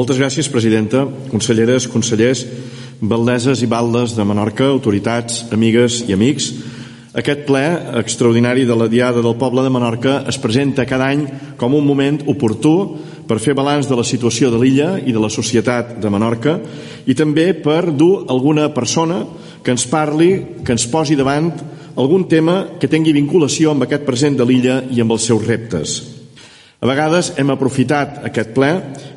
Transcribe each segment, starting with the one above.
Moltes gràcies, presidenta, conselleres, consellers, baldeses i baldes de Menorca, autoritats, amigues i amics. Aquest ple extraordinari de la Diada del Poble de Menorca es presenta cada any com un moment oportú per fer balanç de la situació de l'illa i de la societat de Menorca i també per dur alguna persona que ens parli, que ens posi davant algun tema que tingui vinculació amb aquest present de l'illa i amb els seus reptes. A vegades hem aprofitat aquest ple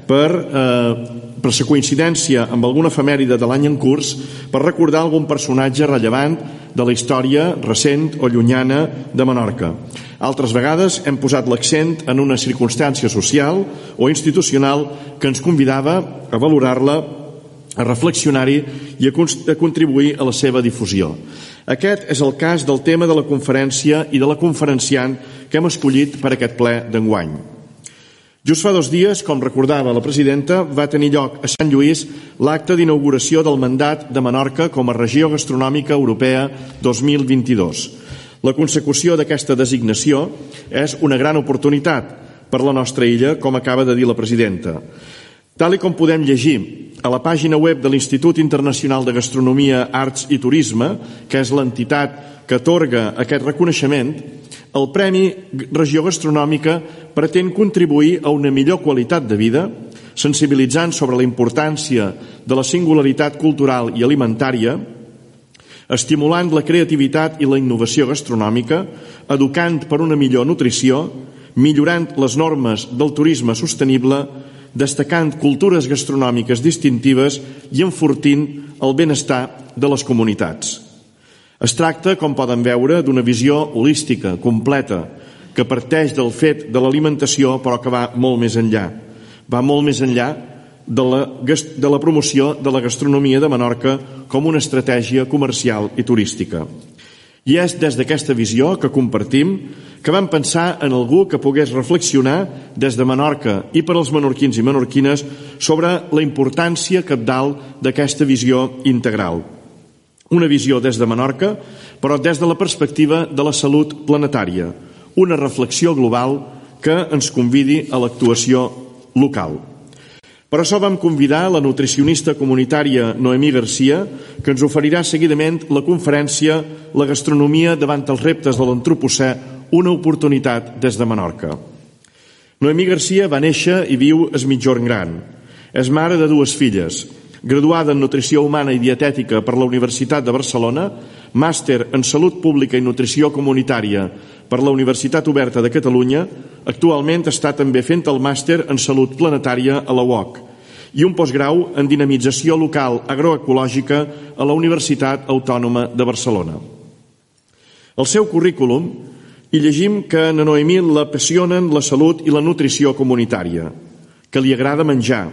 per, eh, per la coincidència amb alguna efemèride de l'any en curs per recordar algun personatge rellevant de la història recent o llunyana de Menorca. Altres vegades hem posat l'accent en una circumstància social o institucional que ens convidava a valorar-la, a reflexionar-hi i a, contribuir a la seva difusió. Aquest és el cas del tema de la conferència i de la conferenciant que hem escollit per aquest ple d'enguany. Just fa dos dies, com recordava la presidenta, va tenir lloc a Sant Lluís l'acte d'inauguració del mandat de Menorca com a regió gastronòmica europea 2022. La consecució d'aquesta designació és una gran oportunitat per la nostra illa, com acaba de dir la presidenta. Tal i com podem llegir a la pàgina web de l'Institut Internacional de Gastronomia, Arts i Turisme, que és l'entitat que atorga aquest reconeixement, el Premi Regió Gastronòmica pretén contribuir a una millor qualitat de vida, sensibilitzant sobre la importància de la singularitat cultural i alimentària, estimulant la creativitat i la innovació gastronòmica, educant per una millor nutrició, millorant les normes del turisme sostenible, destacant cultures gastronòmiques distintives i enfortint el benestar de les comunitats. Es tracta, com poden veure, d'una visió holística, completa, que parteix del fet de l'alimentació però que va molt més enllà. Va molt més enllà de la, de la promoció de la gastronomia de Menorca com una estratègia comercial i turística. I és des d'aquesta visió que compartim que vam pensar en algú que pogués reflexionar des de Menorca i per als menorquins i menorquines sobre la importància capdalt d'aquesta visió integral una visió des de Menorca, però des de la perspectiva de la salut planetària, una reflexió global que ens convidi a l'actuació local. Per això vam convidar la nutricionista comunitària Noemí Garcia, que ens oferirà seguidament la conferència La gastronomia davant els reptes de l'antropocè, una oportunitat des de Menorca. Noemí Garcia va néixer i viu a Mitjorn Gran. És mare de dues filles, graduada en Nutrició Humana i Dietètica per la Universitat de Barcelona, màster en Salut Pública i Nutrició Comunitària per la Universitat Oberta de Catalunya, actualment està també fent el màster en Salut Planetària a la UOC i un postgrau en Dinamització Local Agroecològica a la Universitat Autònoma de Barcelona. El seu currículum hi llegim que a Noemí l'apassionen la salut i la nutrició comunitària, que li agrada menjar,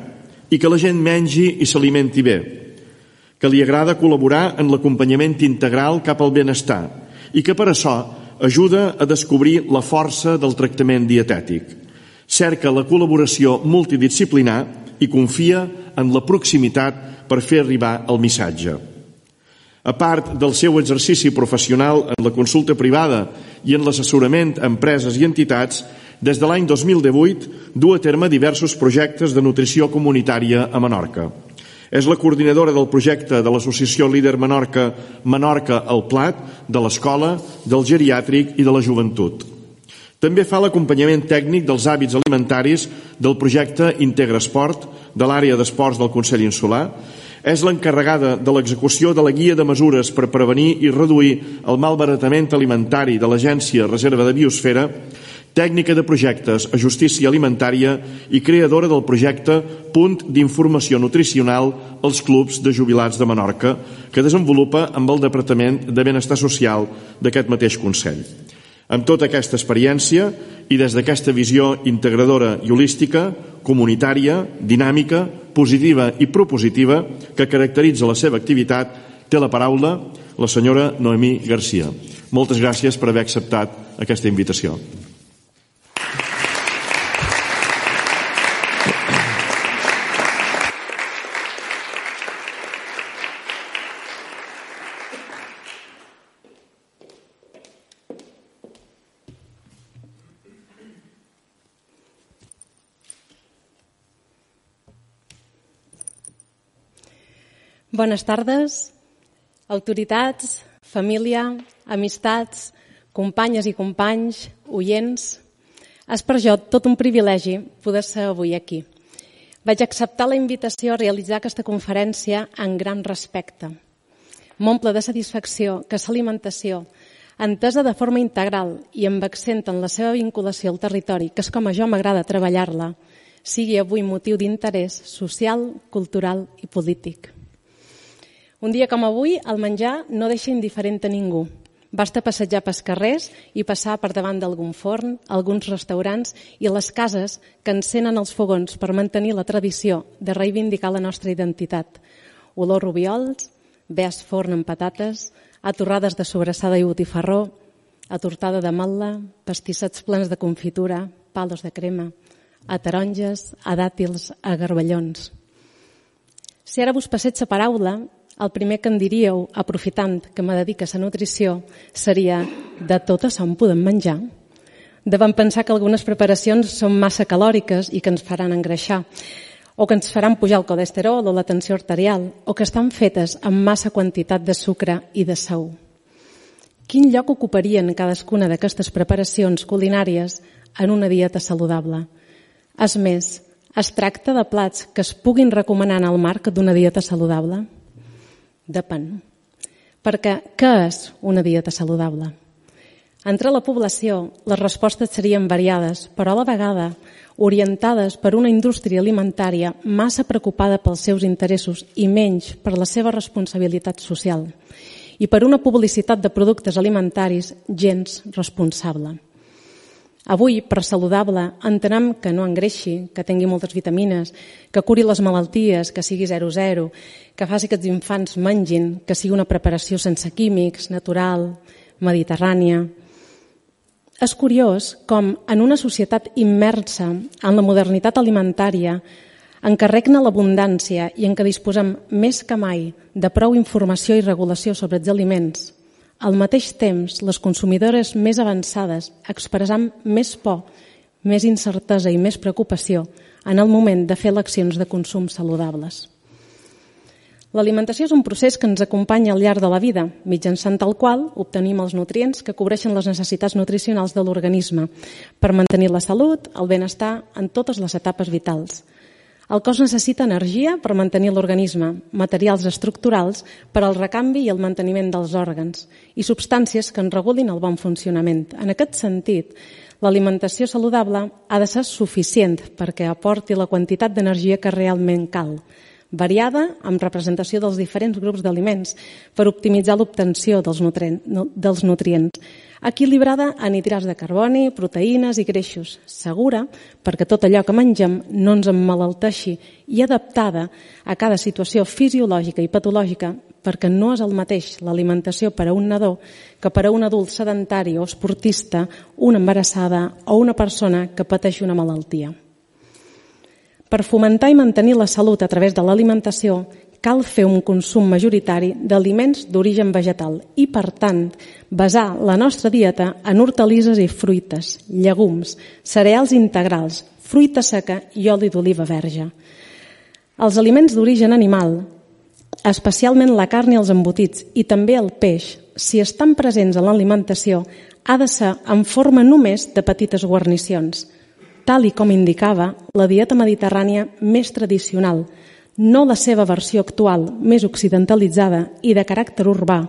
i que la gent mengi i s'alimenti bé, que li agrada col·laborar en l'acompanyament integral cap al benestar i que per això ajuda a descobrir la força del tractament dietètic. Cerca la col·laboració multidisciplinar i confia en la proximitat per fer arribar el missatge. A part del seu exercici professional en la consulta privada i en l'assessorament a empreses i entitats, des de l'any 2018 du a terme diversos projectes de nutrició comunitària a Menorca. És la coordinadora del projecte de l'associació líder Menorca Menorca al Plat, de l'escola, del geriàtric i de la joventut. També fa l'acompanyament tècnic dels hàbits alimentaris del projecte Integra Esport de l'àrea d'esports del Consell Insular. És l'encarregada de l'execució de la guia de mesures per prevenir i reduir el malbaratament alimentari de l'Agència Reserva de Biosfera tècnica de projectes a justícia alimentària i creadora del projecte Punt d'informació nutricional als clubs de jubilats de Menorca, que desenvolupa amb el Departament de Benestar Social d'aquest mateix Consell. Amb tota aquesta experiència i des d'aquesta visió integradora i holística, comunitària, dinàmica, positiva i propositiva que caracteritza la seva activitat, té la paraula la senyora Noemí Garcia. Moltes gràcies per haver acceptat aquesta invitació. Bones tardes, autoritats, família, amistats, companyes i companys, oients. És per jo tot un privilegi poder ser avui aquí. Vaig acceptar la invitació a realitzar aquesta conferència en gran respecte. M'omple de satisfacció que l'alimentació, entesa de forma integral i amb accent en la seva vinculació al territori, que és com a jo m'agrada treballar-la, sigui avui motiu d'interès social, cultural i polític. Un dia com avui, el menjar no deixa indiferent a ningú. Basta passejar pels carrers i passar per davant d'algun forn, alguns restaurants i les cases que encenen els fogons per mantenir la tradició de reivindicar la nostra identitat. Olor rubiols, veas forn amb patates, atorrades de sobrassada i botifarró, atortada de matla, pastissets plens de confitura, palos de crema, a taronges, a dàtils, a garballons. Si ara vos passés la paraula, el primer que em diríeu, aprofitant que me dedica a nutrició, seria de tot això en podem menjar? Devem pensar que algunes preparacions són massa calòriques i que ens faran engreixar, o que ens faran pujar el colesterol o la tensió arterial, o que estan fetes amb massa quantitat de sucre i de sau. Quin lloc ocuparien cadascuna d'aquestes preparacions culinàries en una dieta saludable? És més, es tracta de plats que es puguin recomanar en el marc d'una dieta saludable? Depèn. Perquè què és una dieta saludable? Entre la població, les respostes serien variades, però a la vegada orientades per una indústria alimentària massa preocupada pels seus interessos i menys per la seva responsabilitat social i per una publicitat de productes alimentaris gens responsable. Avui, per saludable, entenem que no engreixi, que tingui moltes vitamines, que curi les malalties, que sigui 0-0, que faci que els infants mengin, que sigui una preparació sense químics, natural, mediterrània. És curiós com en una societat immersa en la modernitat alimentària en què regna l'abundància i en què disposem més que mai de prou informació i regulació sobre els aliments, al mateix temps, les consumidores més avançades expressam més por, més incertesa i més preocupació en el moment de fer eleccions de consum saludables. L'alimentació és un procés que ens acompanya al llarg de la vida, mitjançant el qual obtenim els nutrients que cobreixen les necessitats nutricionals de l'organisme per mantenir la salut, el benestar en totes les etapes vitals – el cos necessita energia per mantenir l'organisme, materials estructurals per al recanvi i el manteniment dels òrgans i substàncies que en regulin el bon funcionament. En aquest sentit, l'alimentació saludable ha de ser suficient perquè aporti la quantitat d'energia que realment cal, variada amb representació dels diferents grups d'aliments per optimitzar l'obtenció dels, nutrients equilibrada en hidrats de carboni, proteïnes i greixos, segura perquè tot allò que mengem no ens emmalalteixi i adaptada a cada situació fisiològica i patològica perquè no és el mateix l'alimentació per a un nadó que per a un adult sedentari o esportista, una embarassada o una persona que pateix una malaltia. Per fomentar i mantenir la salut a través de l'alimentació cal fer un consum majoritari d'aliments d'origen vegetal i, per tant, basar la nostra dieta en hortalisses i fruites, llegums, cereals integrals, fruita seca i oli d'oliva verge. Els aliments d'origen animal, especialment la carn i els embotits i també el peix, si estan presents en l'alimentació, ha de ser en forma només de petites guarnicions, tal i com indicava la dieta mediterrània més tradicional – no la seva versió actual, més occidentalitzada i de caràcter urbà,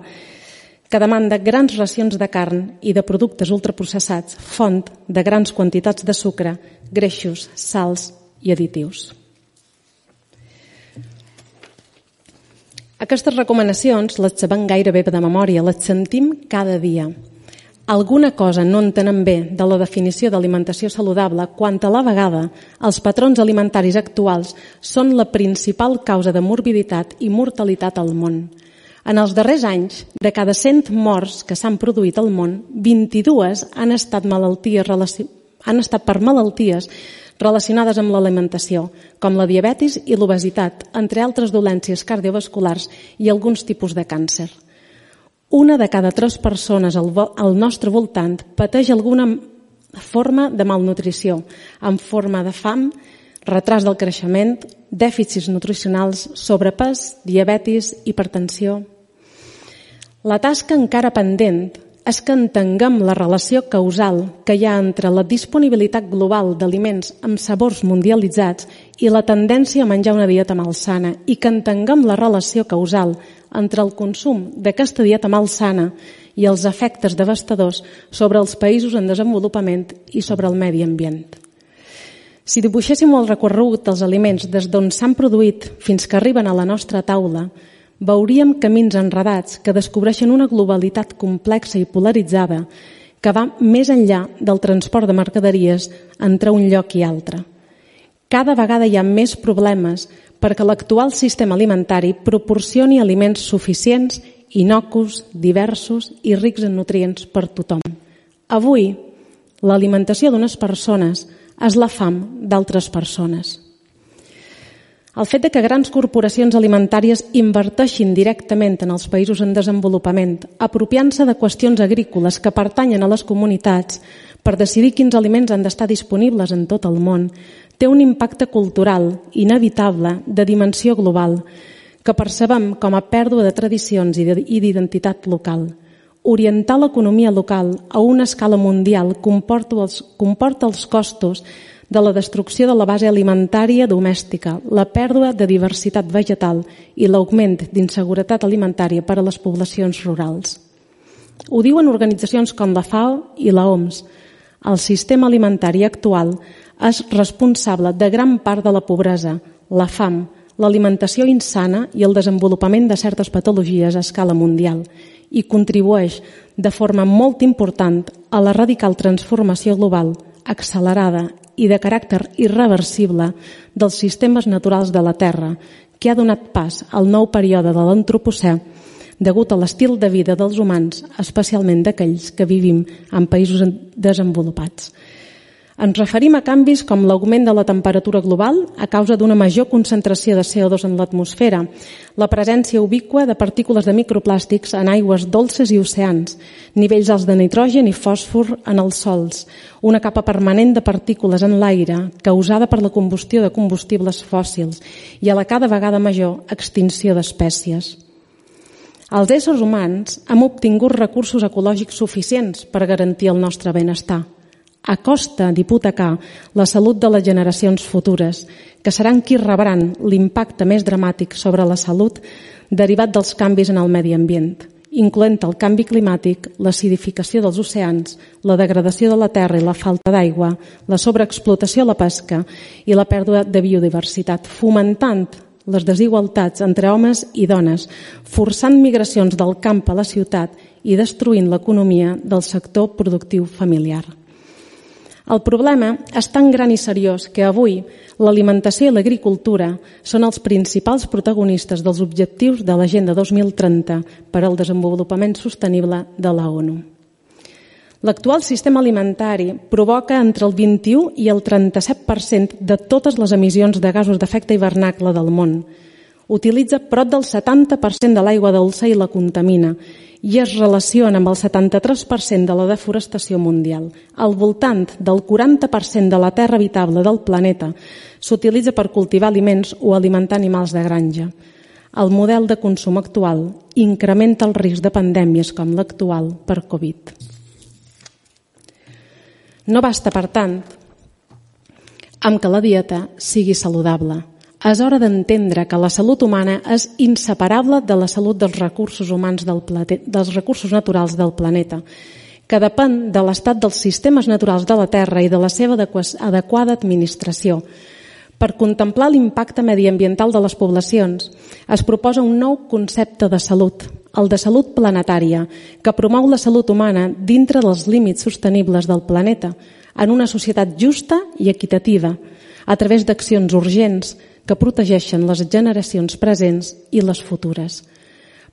que demanda grans racions de carn i de productes ultraprocessats, font de grans quantitats de sucre, greixos, sals i additius. Aquestes recomanacions les sabem gairebé de memòria, les sentim cada dia – alguna cosa no entenem bé de la definició d'alimentació saludable quan a la vegada els patrons alimentaris actuals són la principal causa de morbiditat i mortalitat al món. En els darrers anys, de cada 100 morts que s'han produït al món, 22 han estat, malalties, han estat per malalties relacionades amb l'alimentació, com la diabetis i l'obesitat, entre altres dolències cardiovasculars i alguns tipus de càncer. Una de cada tres persones al, al nostre voltant pateix alguna forma de malnutrició, en forma de fam, retras del creixement, dèficits nutricionals, sobrepès, diabetis, hipertensió. La tasca encara pendent és que entenguem la relació causal que hi ha entre la disponibilitat global d'aliments amb sabors mundialitzats i la tendència a menjar una dieta malsana i que entenguem la relació causal entre el consum d'aquesta dieta malsana i els efectes devastadors sobre els països en desenvolupament i sobre el medi ambient. Si dibuixéssim el recorregut dels aliments des d'on s'han produït fins que arriben a la nostra taula, veuríem camins enredats que descobreixen una globalitat complexa i polaritzada que va més enllà del transport de mercaderies entre un lloc i altre. Cada vegada hi ha més problemes perquè l'actual sistema alimentari proporcioni aliments suficients, inocus, diversos i rics en nutrients per tothom. Avui, l'alimentació d'unes persones és la fam d'altres persones. El fet de que grans corporacions alimentàries inverteixin directament en els països en desenvolupament, apropiant-se de qüestions agrícoles que pertanyen a les comunitats per decidir quins aliments han d'estar disponibles en tot el món, té un impacte cultural inevitable de dimensió global que percebem com a pèrdua de tradicions i d'identitat local. Orientar l'economia local a una escala mundial comporta els, comporta els costos de la destrucció de la base alimentària domèstica, la pèrdua de diversitat vegetal i l'augment d'inseguretat alimentària per a les poblacions rurals. Ho diuen organitzacions com la FAO i la OMS. El sistema alimentari actual és responsable de gran part de la pobresa, la fam, l'alimentació insana i el desenvolupament de certes patologies a escala mundial i contribueix de forma molt important a la radical transformació global accelerada i de caràcter irreversible dels sistemes naturals de la Terra, que ha donat pas al nou període de l'antropocè degut a l'estil de vida dels humans, especialment d'aquells que vivim en països desenvolupats. Ens referim a canvis com l'augment de la temperatura global a causa d'una major concentració de CO2 en l'atmosfera, la presència ubíqua de partícules de microplàstics en aigües dolces i oceans, nivells alts de nitrogen i fòsfor en els sols, una capa permanent de partícules en l'aire causada per la combustió de combustibles fòssils i a la cada vegada major extinció d'espècies. Els éssers humans hem obtingut recursos ecològics suficients per garantir el nostre benestar – a costa d'hipotecar la salut de les generacions futures, que seran qui rebran l'impacte més dramàtic sobre la salut derivat dels canvis en el medi ambient, incloent el canvi climàtic, l'acidificació dels oceans, la degradació de la terra i la falta d'aigua, la sobreexplotació a la pesca i la pèrdua de biodiversitat, fomentant les desigualtats entre homes i dones, forçant migracions del camp a la ciutat i destruint l'economia del sector productiu familiar. El problema és tan gran i seriós que avui l'alimentació i l'agricultura són els principals protagonistes dels objectius de l'Agenda 2030 per al desenvolupament sostenible de la ONU. L'actual sistema alimentari provoca entre el 21 i el 37% de totes les emissions de gasos d'efecte hivernacle del món. Utilitza prop del 70% de l'aigua dolça i la contamina i es relaciona amb el 73% de la deforestació mundial. Al voltant del 40% de la terra habitable del planeta s'utilitza per cultivar aliments o alimentar animals de granja. El model de consum actual incrementa el risc de pandèmies com l'actual per Covid. No basta, per tant, amb que la dieta sigui saludable – és hora d'entendre que la salut humana és inseparable de la salut dels recursos humans del planeta, dels recursos naturals del planeta, que depèn de l'estat dels sistemes naturals de la Terra i de la seva adequada administració. Per contemplar l'impacte mediambiental de les poblacions, es proposa un nou concepte de salut, el de salut planetària, que promou la salut humana dintre dels límits sostenibles del planeta, en una societat justa i equitativa, a través d'accions urgents que protegeixen les generacions presents i les futures.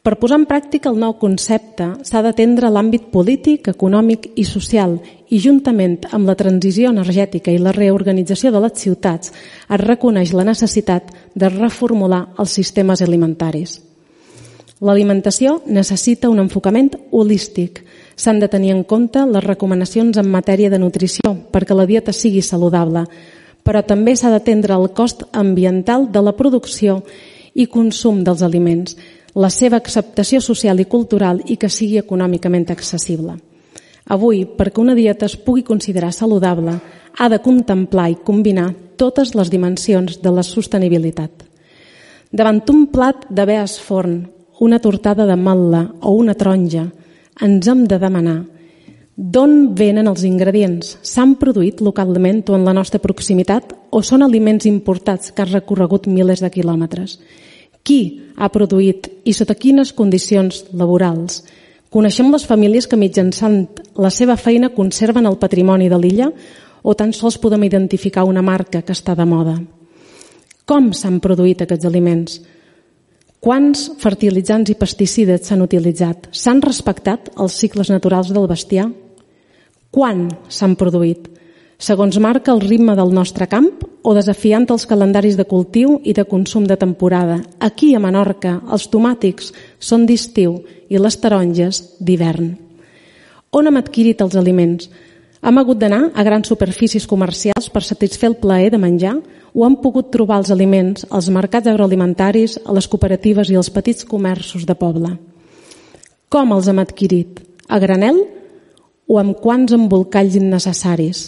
Per posar en pràctica el nou concepte s'ha d'atendre l'àmbit polític, econòmic i social i juntament amb la transició energètica i la reorganització de les ciutats es reconeix la necessitat de reformular els sistemes alimentaris. L'alimentació necessita un enfocament holístic. S'han de tenir en compte les recomanacions en matèria de nutrició perquè la dieta sigui saludable, però també s'ha d'atendre el cost ambiental de la producció i consum dels aliments, la seva acceptació social i cultural i que sigui econòmicament accessible. Avui, perquè una dieta es pugui considerar saludable, ha de contemplar i combinar totes les dimensions de la sostenibilitat. Davant un plat de bees forn, una tortada de matla o una taronja, ens hem de demanar d'on venen els ingredients? S'han produït localment o en la nostra proximitat o són aliments importats que han recorregut milers de quilòmetres? Qui ha produït i sota quines condicions laborals? Coneixem les famílies que mitjançant la seva feina conserven el patrimoni de l'illa o tan sols podem identificar una marca que està de moda? Com s'han produït aquests aliments? Quants fertilitzants i pesticides s'han utilitzat? S'han respectat els cicles naturals del bestiar? Quan s'han produït? Segons marca el ritme del nostre camp o desafiant els calendaris de cultiu i de consum de temporada? Aquí, a Menorca, els tomàtics són d'estiu i les taronges d'hivern. On hem adquirit els aliments? Hem hagut d'anar a grans superfícies comercials per satisfer el plaer de menjar o han pogut trobar els aliments als mercats agroalimentaris, a les cooperatives i als petits comerços de poble. Com els hem adquirit? A granel o amb quants embolcalls innecessaris?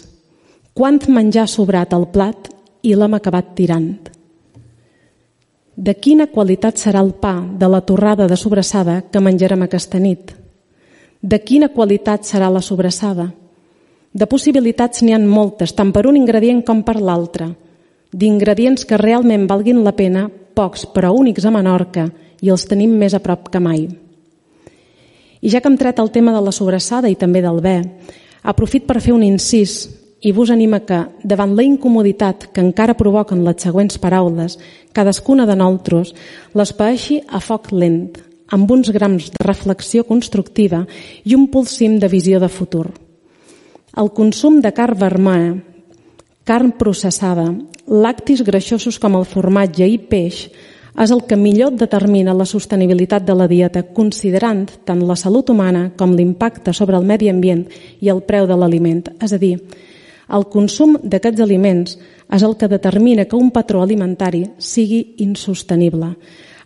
Quant menjar sobrat al plat i l'hem acabat tirant? De quina qualitat serà el pa de la torrada de sobrassada que menjarem aquesta nit? De quina qualitat serà la sobrassada? De possibilitats n'hi han moltes, tant per un ingredient com per l'altre – d'ingredients que realment valguin la pena, pocs però únics a Menorca, i els tenim més a prop que mai. I ja que hem tret el tema de la sobrassada i també del bé, aprofit per fer un incís i vos anima que, davant la incomoditat que encara provoquen les següents paraules, cadascuna de nosaltres les paeixi a foc lent, amb uns grams de reflexió constructiva i un pulsim de visió de futur. El consum de carn vermella, carn processada, lactis greixosos com el formatge i peix és el que millor determina la sostenibilitat de la dieta, considerant tant la salut humana com l'impacte sobre el medi ambient i el preu de l'aliment. És a dir, el consum d'aquests aliments és el que determina que un patró alimentari sigui insostenible.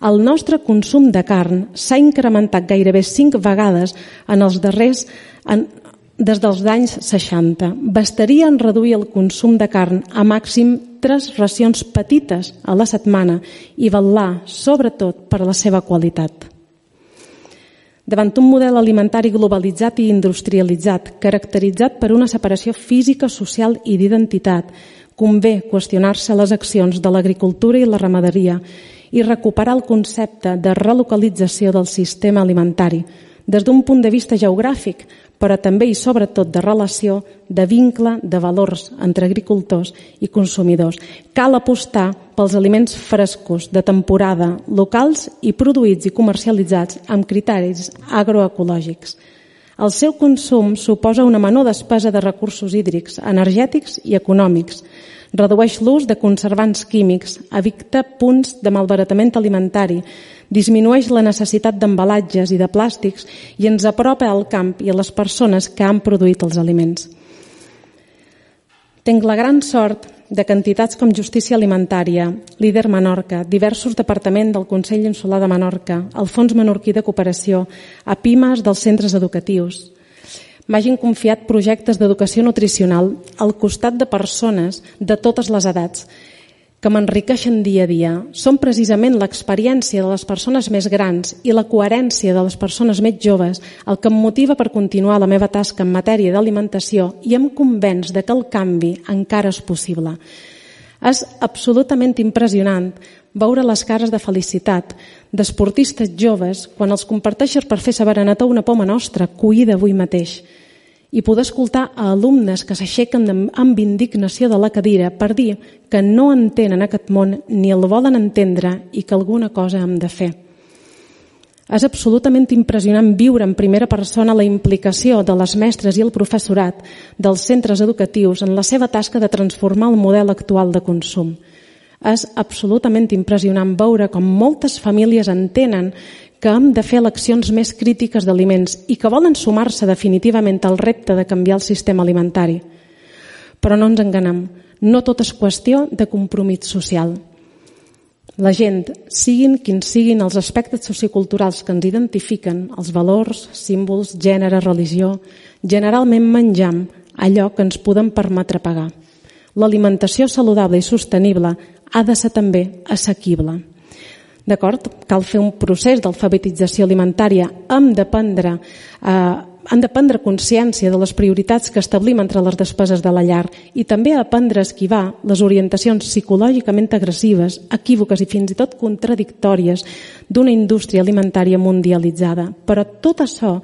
El nostre consum de carn s'ha incrementat gairebé cinc vegades en els darrers en, des dels anys 60. Bastaria en reduir el consum de carn a màxim tres racions petites a la setmana i vetllar, sobretot, per la seva qualitat. Davant un model alimentari globalitzat i industrialitzat, caracteritzat per una separació física, social i d'identitat, convé qüestionar-se les accions de l'agricultura i la ramaderia i recuperar el concepte de relocalització del sistema alimentari, des d'un punt de vista geogràfic, però també i sobretot de relació, de vincle, de valors entre agricultors i consumidors. Cal apostar pels aliments frescos, de temporada, locals i produïts i comercialitzats amb criteris agroecològics. El seu consum suposa una menor despesa de recursos hídrics, energètics i econòmics, redueix l'ús de conservants químics, evita punts de malbaratament alimentari, disminueix la necessitat d'embalatges i de plàstics i ens apropa al camp i a les persones que han produït els aliments. Tenc la gran sort de que entitats com Justícia Alimentària, Líder Menorca, diversos departaments del Consell Insular de Menorca, el Fons Menorquí de Cooperació, a PIMAS dels centres educatius, m'hagin confiat projectes d'educació nutricional al costat de persones de totes les edats que m'enriqueixen dia a dia són precisament l'experiència de les persones més grans i la coherència de les persones més joves el que em motiva per continuar la meva tasca en matèria d'alimentació i em convenç de que el canvi encara és possible. És absolutament impressionant veure les cares de felicitat d'esportistes joves quan els comparteixes per fer saber a una poma nostra, cuida avui mateix – i poder escoltar a alumnes que s'aixequen amb indignació de la cadira per dir que no entenen aquest món ni el volen entendre i que alguna cosa hem de fer. És absolutament impressionant viure en primera persona la implicació de les mestres i el professorat dels centres educatius en la seva tasca de transformar el model actual de consum. És absolutament impressionant veure com moltes famílies entenen que hem de fer eleccions més crítiques d'aliments i que volen sumar-se definitivament al repte de canviar el sistema alimentari. Però no ens enganem, no tot és qüestió de compromís social. La gent, siguin quins siguin els aspectes socioculturals que ens identifiquen, els valors, símbols, gènere, religió, generalment menjam allò que ens podem permetre pagar. L'alimentació saludable i sostenible ha de ser també assequible. D'acord? Cal fer un procés d'alfabetització alimentària. Hem de prendre, eh, han de prendre consciència de les prioritats que establim entre les despeses de la llar i també aprendre a esquivar les orientacions psicològicament agressives, equívoques i fins i tot contradictòries d'una indústria alimentària mundialitzada. Però tot això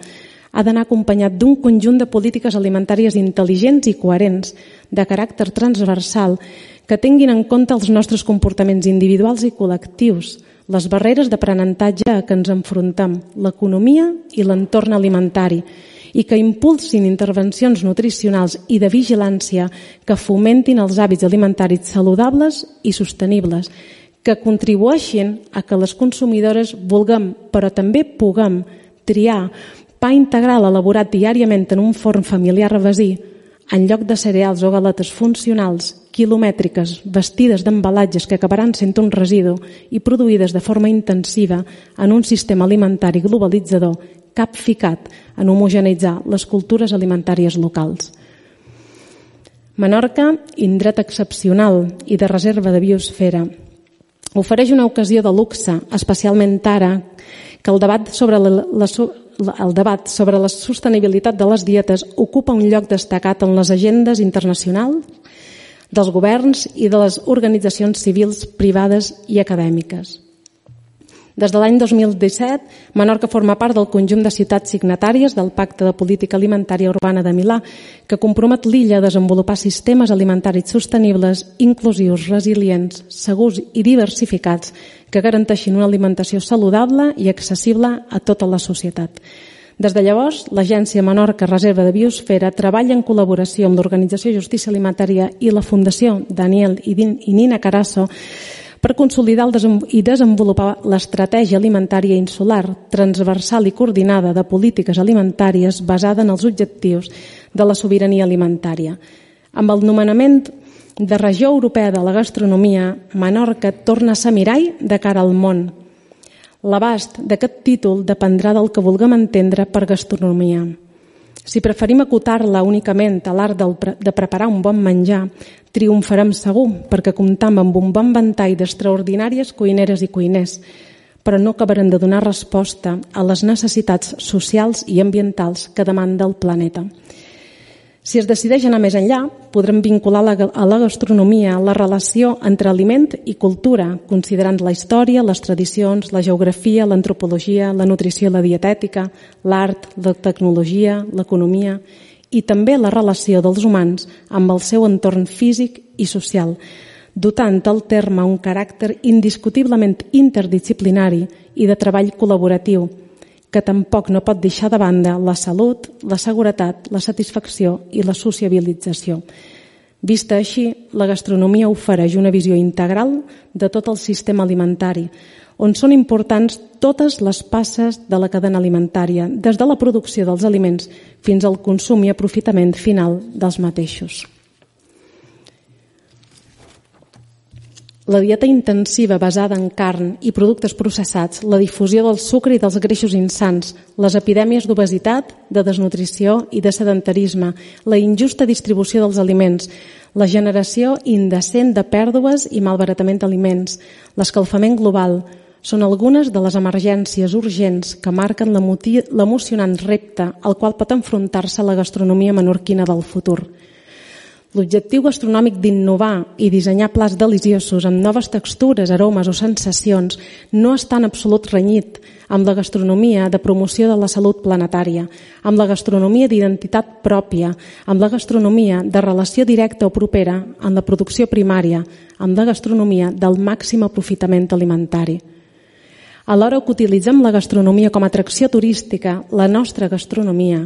ha d'anar acompanyat d'un conjunt de polítiques alimentàries intel·ligents i coherents, de caràcter transversal, que tinguin en compte els nostres comportaments individuals i col·lectius, les barreres d'aprenentatge a què ens enfrontem, l'economia i l'entorn alimentari, i que impulsin intervencions nutricionals i de vigilància que fomentin els hàbits alimentaris saludables i sostenibles, que contribueixin a que les consumidores vulguem, però també puguem, triar pa integral elaborat diàriament en un forn familiar ravesí, en lloc de cereals o galetes funcionals, quilomètriques, vestides d'embalatges que acabaran sent un residu i produïdes de forma intensiva en un sistema alimentari globalitzador capficat en homogeneitzar les cultures alimentàries locals. Menorca, indret excepcional i de reserva de biosfera, ofereix una ocasió de luxe, especialment ara, que el debat sobre la, la, el debat sobre la sostenibilitat de les dietes ocupa un lloc destacat en les agendes internacionals dels governs i de les organitzacions civils privades i acadèmiques. Des de l'any 2017, Menorca forma part del conjunt de ciutats signatàries del Pacte de Política Alimentària Urbana de Milà, que compromet l'illa a desenvolupar sistemes alimentaris sostenibles, inclusius, resilients, segurs i diversificats que garanteixin una alimentació saludable i accessible a tota la societat. Des de llavors, l'Agència Menorca Reserva de Biosfera treballa en col·laboració amb l'Organització Justícia Alimentària i la Fundació Daniel i Nina Carasso per consolidar i desenvolupar l'estratègia alimentària insular, transversal i coordinada de polítiques alimentàries basada en els objectius de la sobirania alimentària. Amb el nomenament de regió europea de la gastronomia, Menorca torna a ser mirall de cara al món. L'abast d'aquest títol dependrà del que vulguem entendre per gastronomia. Si preferim acotar-la únicament a l'art de preparar un bon menjar, triomfarem segur, perquè comptam amb un bon ventall d'extraordinàries cuineres i cuiners, però no acabarem de donar resposta a les necessitats socials i ambientals que demanda el planeta. Si es decideix anar més enllà, podrem vincular a la gastronomia la relació entre aliment i cultura, considerant la història, les tradicions, la geografia, l'antropologia, la nutrició la dietètica, l'art, la tecnologia, l'economia i també la relació dels humans amb el seu entorn físic i social, dotant el terme un caràcter indiscutiblement interdisciplinari i de treball col·laboratiu, que tampoc no pot deixar de banda la salut, la seguretat, la satisfacció i la sociabilització. Vista així, la gastronomia ofereix una visió integral de tot el sistema alimentari, on són importants totes les passes de la cadena alimentària, des de la producció dels aliments fins al consum i aprofitament final dels mateixos. La dieta intensiva basada en carn i productes processats, la difusió del sucre i dels greixos insans, les epidèmies d'obesitat, de desnutrició i de sedentarisme, la injusta distribució dels aliments, la generació indecent de pèrdues i malbaratament d'aliments, l'escalfament global, són algunes de les emergències urgents que marquen l'emocionant repte al qual pot enfrontar-se la gastronomia menorquina del futur. L'objectiu gastronòmic d'innovar i dissenyar plats deliciosos amb noves textures, aromes o sensacions no està en absolut renyit amb la gastronomia de promoció de la salut planetària, amb la gastronomia d'identitat pròpia, amb la gastronomia de relació directa o propera amb la producció primària, amb la gastronomia del màxim aprofitament alimentari. Alhora que utilitzem la gastronomia com a atracció turística, la nostra gastronomia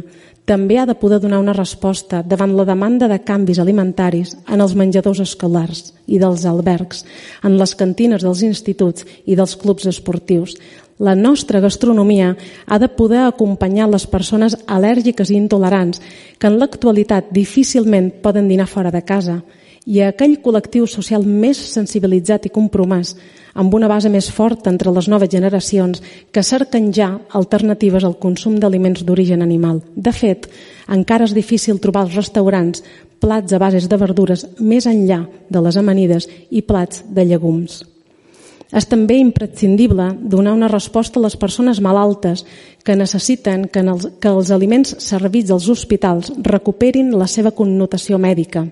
també ha de poder donar una resposta davant la demanda de canvis alimentaris en els menjadors escolars i dels albergs, en les cantines dels instituts i dels clubs esportius. La nostra gastronomia ha de poder acompanyar les persones al·lèrgiques i intolerants que en l'actualitat difícilment poden dinar fora de casa i a aquell col·lectiu social més sensibilitzat i compromès amb una base més forta entre les noves generacions que cerquen ja alternatives al consum d'aliments d'origen animal. De fet, encara és difícil trobar als restaurants plats a bases de verdures més enllà de les amanides i plats de llegums. És també imprescindible donar una resposta a les persones malaltes que necessiten que, els, que els aliments servits als hospitals recuperin la seva connotació mèdica.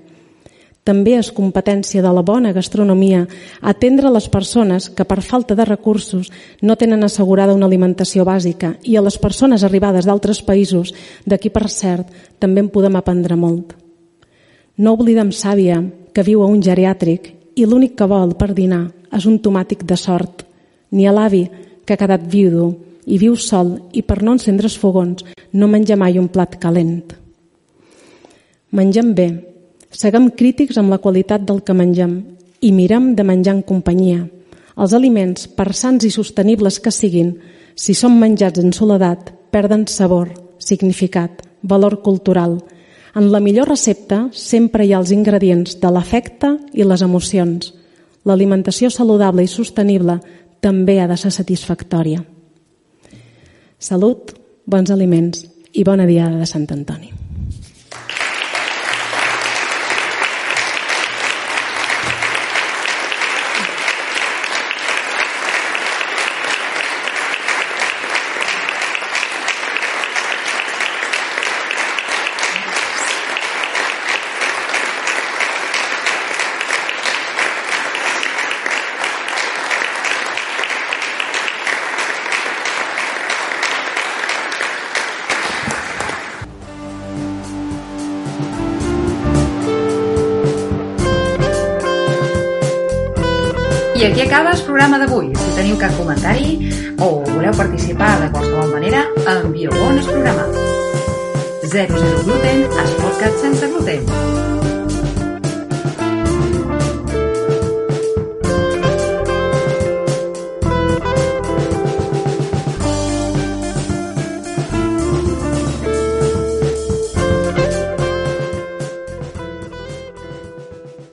També és competència de la bona gastronomia atendre les persones que per falta de recursos no tenen assegurada una alimentació bàsica i a les persones arribades d'altres països, d'aquí per cert, també en podem aprendre molt. No oblidem Sàvia, que viu a un geriàtric i l'únic que vol per dinar és un tomàtic de sort, ni a l'avi, que ha quedat viudo i viu sol i per no encendre's fogons no menja mai un plat calent. Mengem bé, Seguem crítics amb la qualitat del que mengem i mirem de menjar en companyia. Els aliments, per sants i sostenibles que siguin, si són menjats en soledat, perden sabor, significat, valor cultural. En la millor recepta sempre hi ha els ingredients de l'afecte i les emocions. L'alimentació saludable i sostenible també ha de ser satisfactòria. Salut, bons aliments i bona diada de Sant Antoni. Aquí acaba el programa d'avui. Si teniu cap comentari o voleu participar de qualsevol manera, envieu-ho en el programa. 00 gluten, es podcast sense gluten.